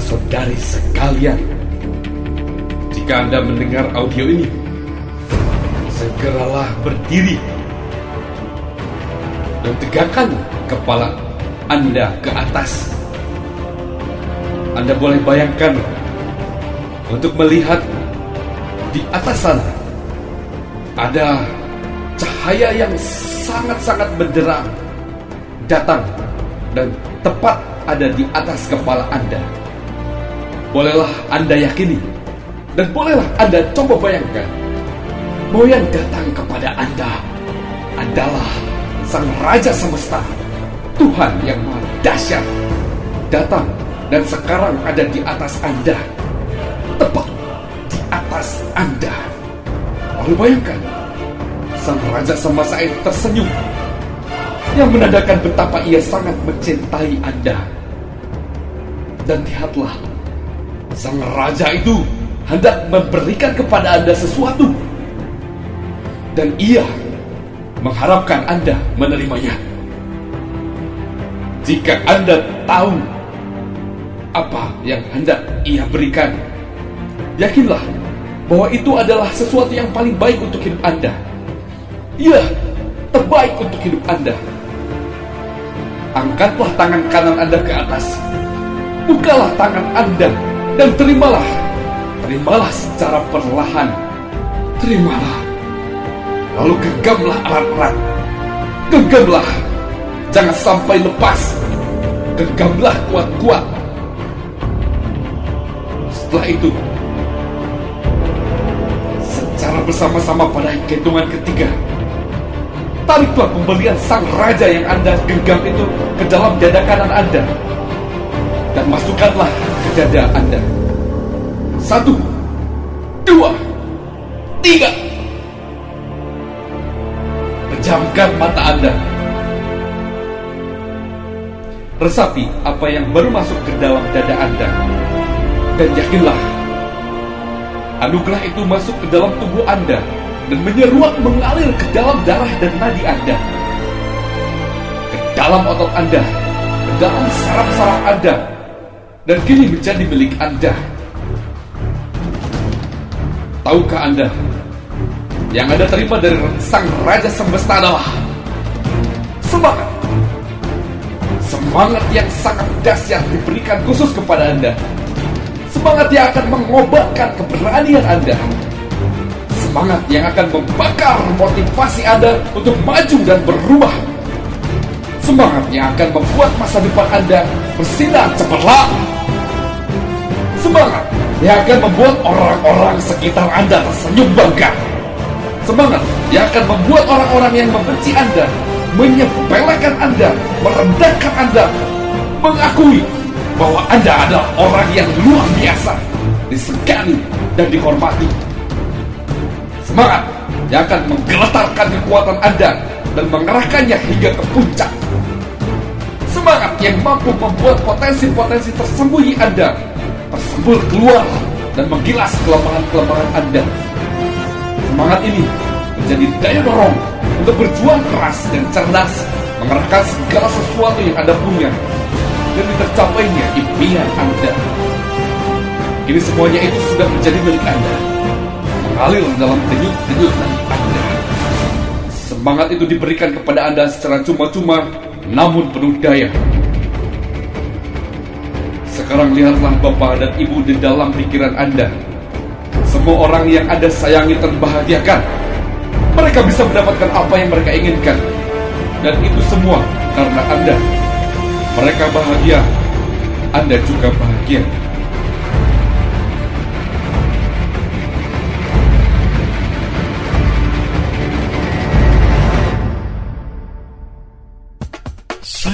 saudara-saudari sekalian, jika Anda mendengar audio ini, segeralah berdiri dan tegakkan kepala Anda ke atas. Anda boleh bayangkan untuk melihat di atas sana ada cahaya yang sangat-sangat benderang datang dan tepat ada di atas kepala Anda. Bolehlah Anda yakini dan bolehlah Anda coba bayangkan bahwa yang datang kepada Anda adalah Sang Raja Semesta, Tuhan yang Maha Dahsyat, datang dan sekarang ada di atas Anda, tepat di atas Anda. Lalu bayangkan, Sang Raja Semesta itu tersenyum yang menandakan betapa ia sangat mencintai Anda. Dan lihatlah, sang raja itu hendak memberikan kepada Anda sesuatu. Dan ia mengharapkan Anda menerimanya. Jika Anda tahu apa yang hendak ia berikan, yakinlah bahwa itu adalah sesuatu yang paling baik untuk hidup Anda. Iya, terbaik untuk hidup Anda. Angkatlah tangan kanan Anda ke atas. Bukalah tangan Anda dan terimalah. Terimalah secara perlahan. Terimalah. Lalu genggamlah erat-erat. Genggamlah. Jangan sampai lepas. Genggamlah kuat-kuat. Setelah itu, secara bersama-sama pada hitungan ketiga, tariklah pembelian sang raja yang Anda genggam itu ke dalam dada kanan Anda. Dan masukkanlah dada Anda. Satu, dua, tiga. Pejamkan mata Anda. Resapi apa yang baru masuk ke dalam dada Anda. Dan yakinlah, anugerah itu masuk ke dalam tubuh Anda dan menyeruak mengalir ke dalam darah dan nadi Anda. Ke dalam otot Anda, ke dalam saraf-saraf Anda, dan kini menjadi milik Anda. Tahukah Anda, yang Anda terima dari Sang Raja Semesta adalah semangat. Semangat yang sangat dahsyat diberikan khusus kepada Anda. Semangat yang akan mengobatkan keberanian Anda semangat yang akan membakar motivasi Anda untuk maju dan berubah. Semangat yang akan membuat masa depan Anda bersinar cemerlang. Semangat yang akan membuat orang-orang sekitar Anda tersenyum bangga. Semangat yang akan membuat orang-orang yang membenci Anda menyepelekan Anda, merendahkan Anda, mengakui bahwa Anda adalah orang yang luar biasa, disegani dan dihormati semangat yang akan menggeletarkan kekuatan Anda dan mengerahkannya hingga ke puncak. Semangat yang mampu membuat potensi-potensi tersembunyi Anda tersembul keluar dan menggilas kelemahan-kelemahan Anda. Semangat ini menjadi daya dorong untuk berjuang keras dan cerdas mengerahkan segala sesuatu yang Anda punya demi tercapainya impian Anda. Kini semuanya itu sudah menjadi milik Anda mengalir dalam denyut-denyut Anda. Semangat itu diberikan kepada Anda secara cuma-cuma, namun penuh daya. Sekarang lihatlah Bapak dan Ibu di dalam pikiran Anda. Semua orang yang Anda sayangi terbahagiakan. Mereka bisa mendapatkan apa yang mereka inginkan. Dan itu semua karena Anda. Mereka bahagia, Anda juga bahagia.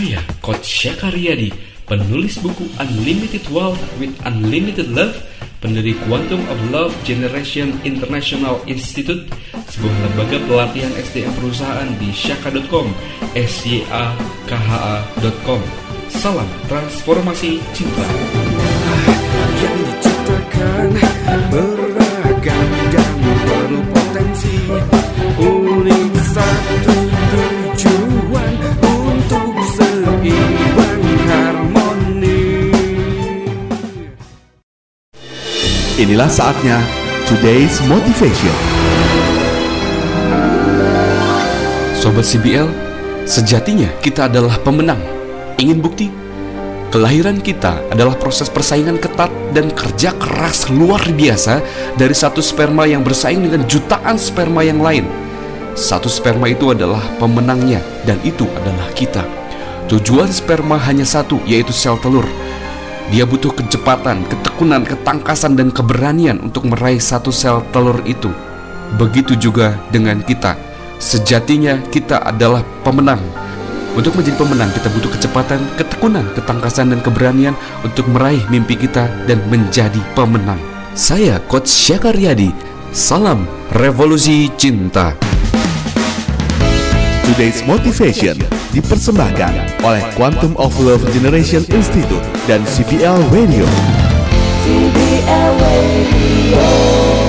Saya Coach Syakaryadi, penulis buku Unlimited Wealth with Unlimited Love, pendiri Quantum of Love Generation International Institute, sebuah lembaga pelatihan SDM perusahaan di syaka.com, syakha.com. Salam transformasi cinta. Inilah saatnya Today's Motivation. Sobat CBL, sejatinya kita adalah pemenang. Ingin bukti? Kelahiran kita adalah proses persaingan ketat dan kerja keras luar biasa dari satu sperma yang bersaing dengan jutaan sperma yang lain. Satu sperma itu adalah pemenangnya dan itu adalah kita. Tujuan sperma hanya satu, yaitu sel telur. Dia butuh kecepatan, ketekunan, ketangkasan, dan keberanian untuk meraih satu sel telur itu. Begitu juga dengan kita. Sejatinya kita adalah pemenang. Untuk menjadi pemenang kita butuh kecepatan, ketekunan, ketangkasan, dan keberanian untuk meraih mimpi kita dan menjadi pemenang. Saya Coach Syakaryadi. Salam Revolusi Cinta. Today's Motivation dipersembahkan oleh Quantum of Love Generation Institute dan CBL Radio. CBL Radio.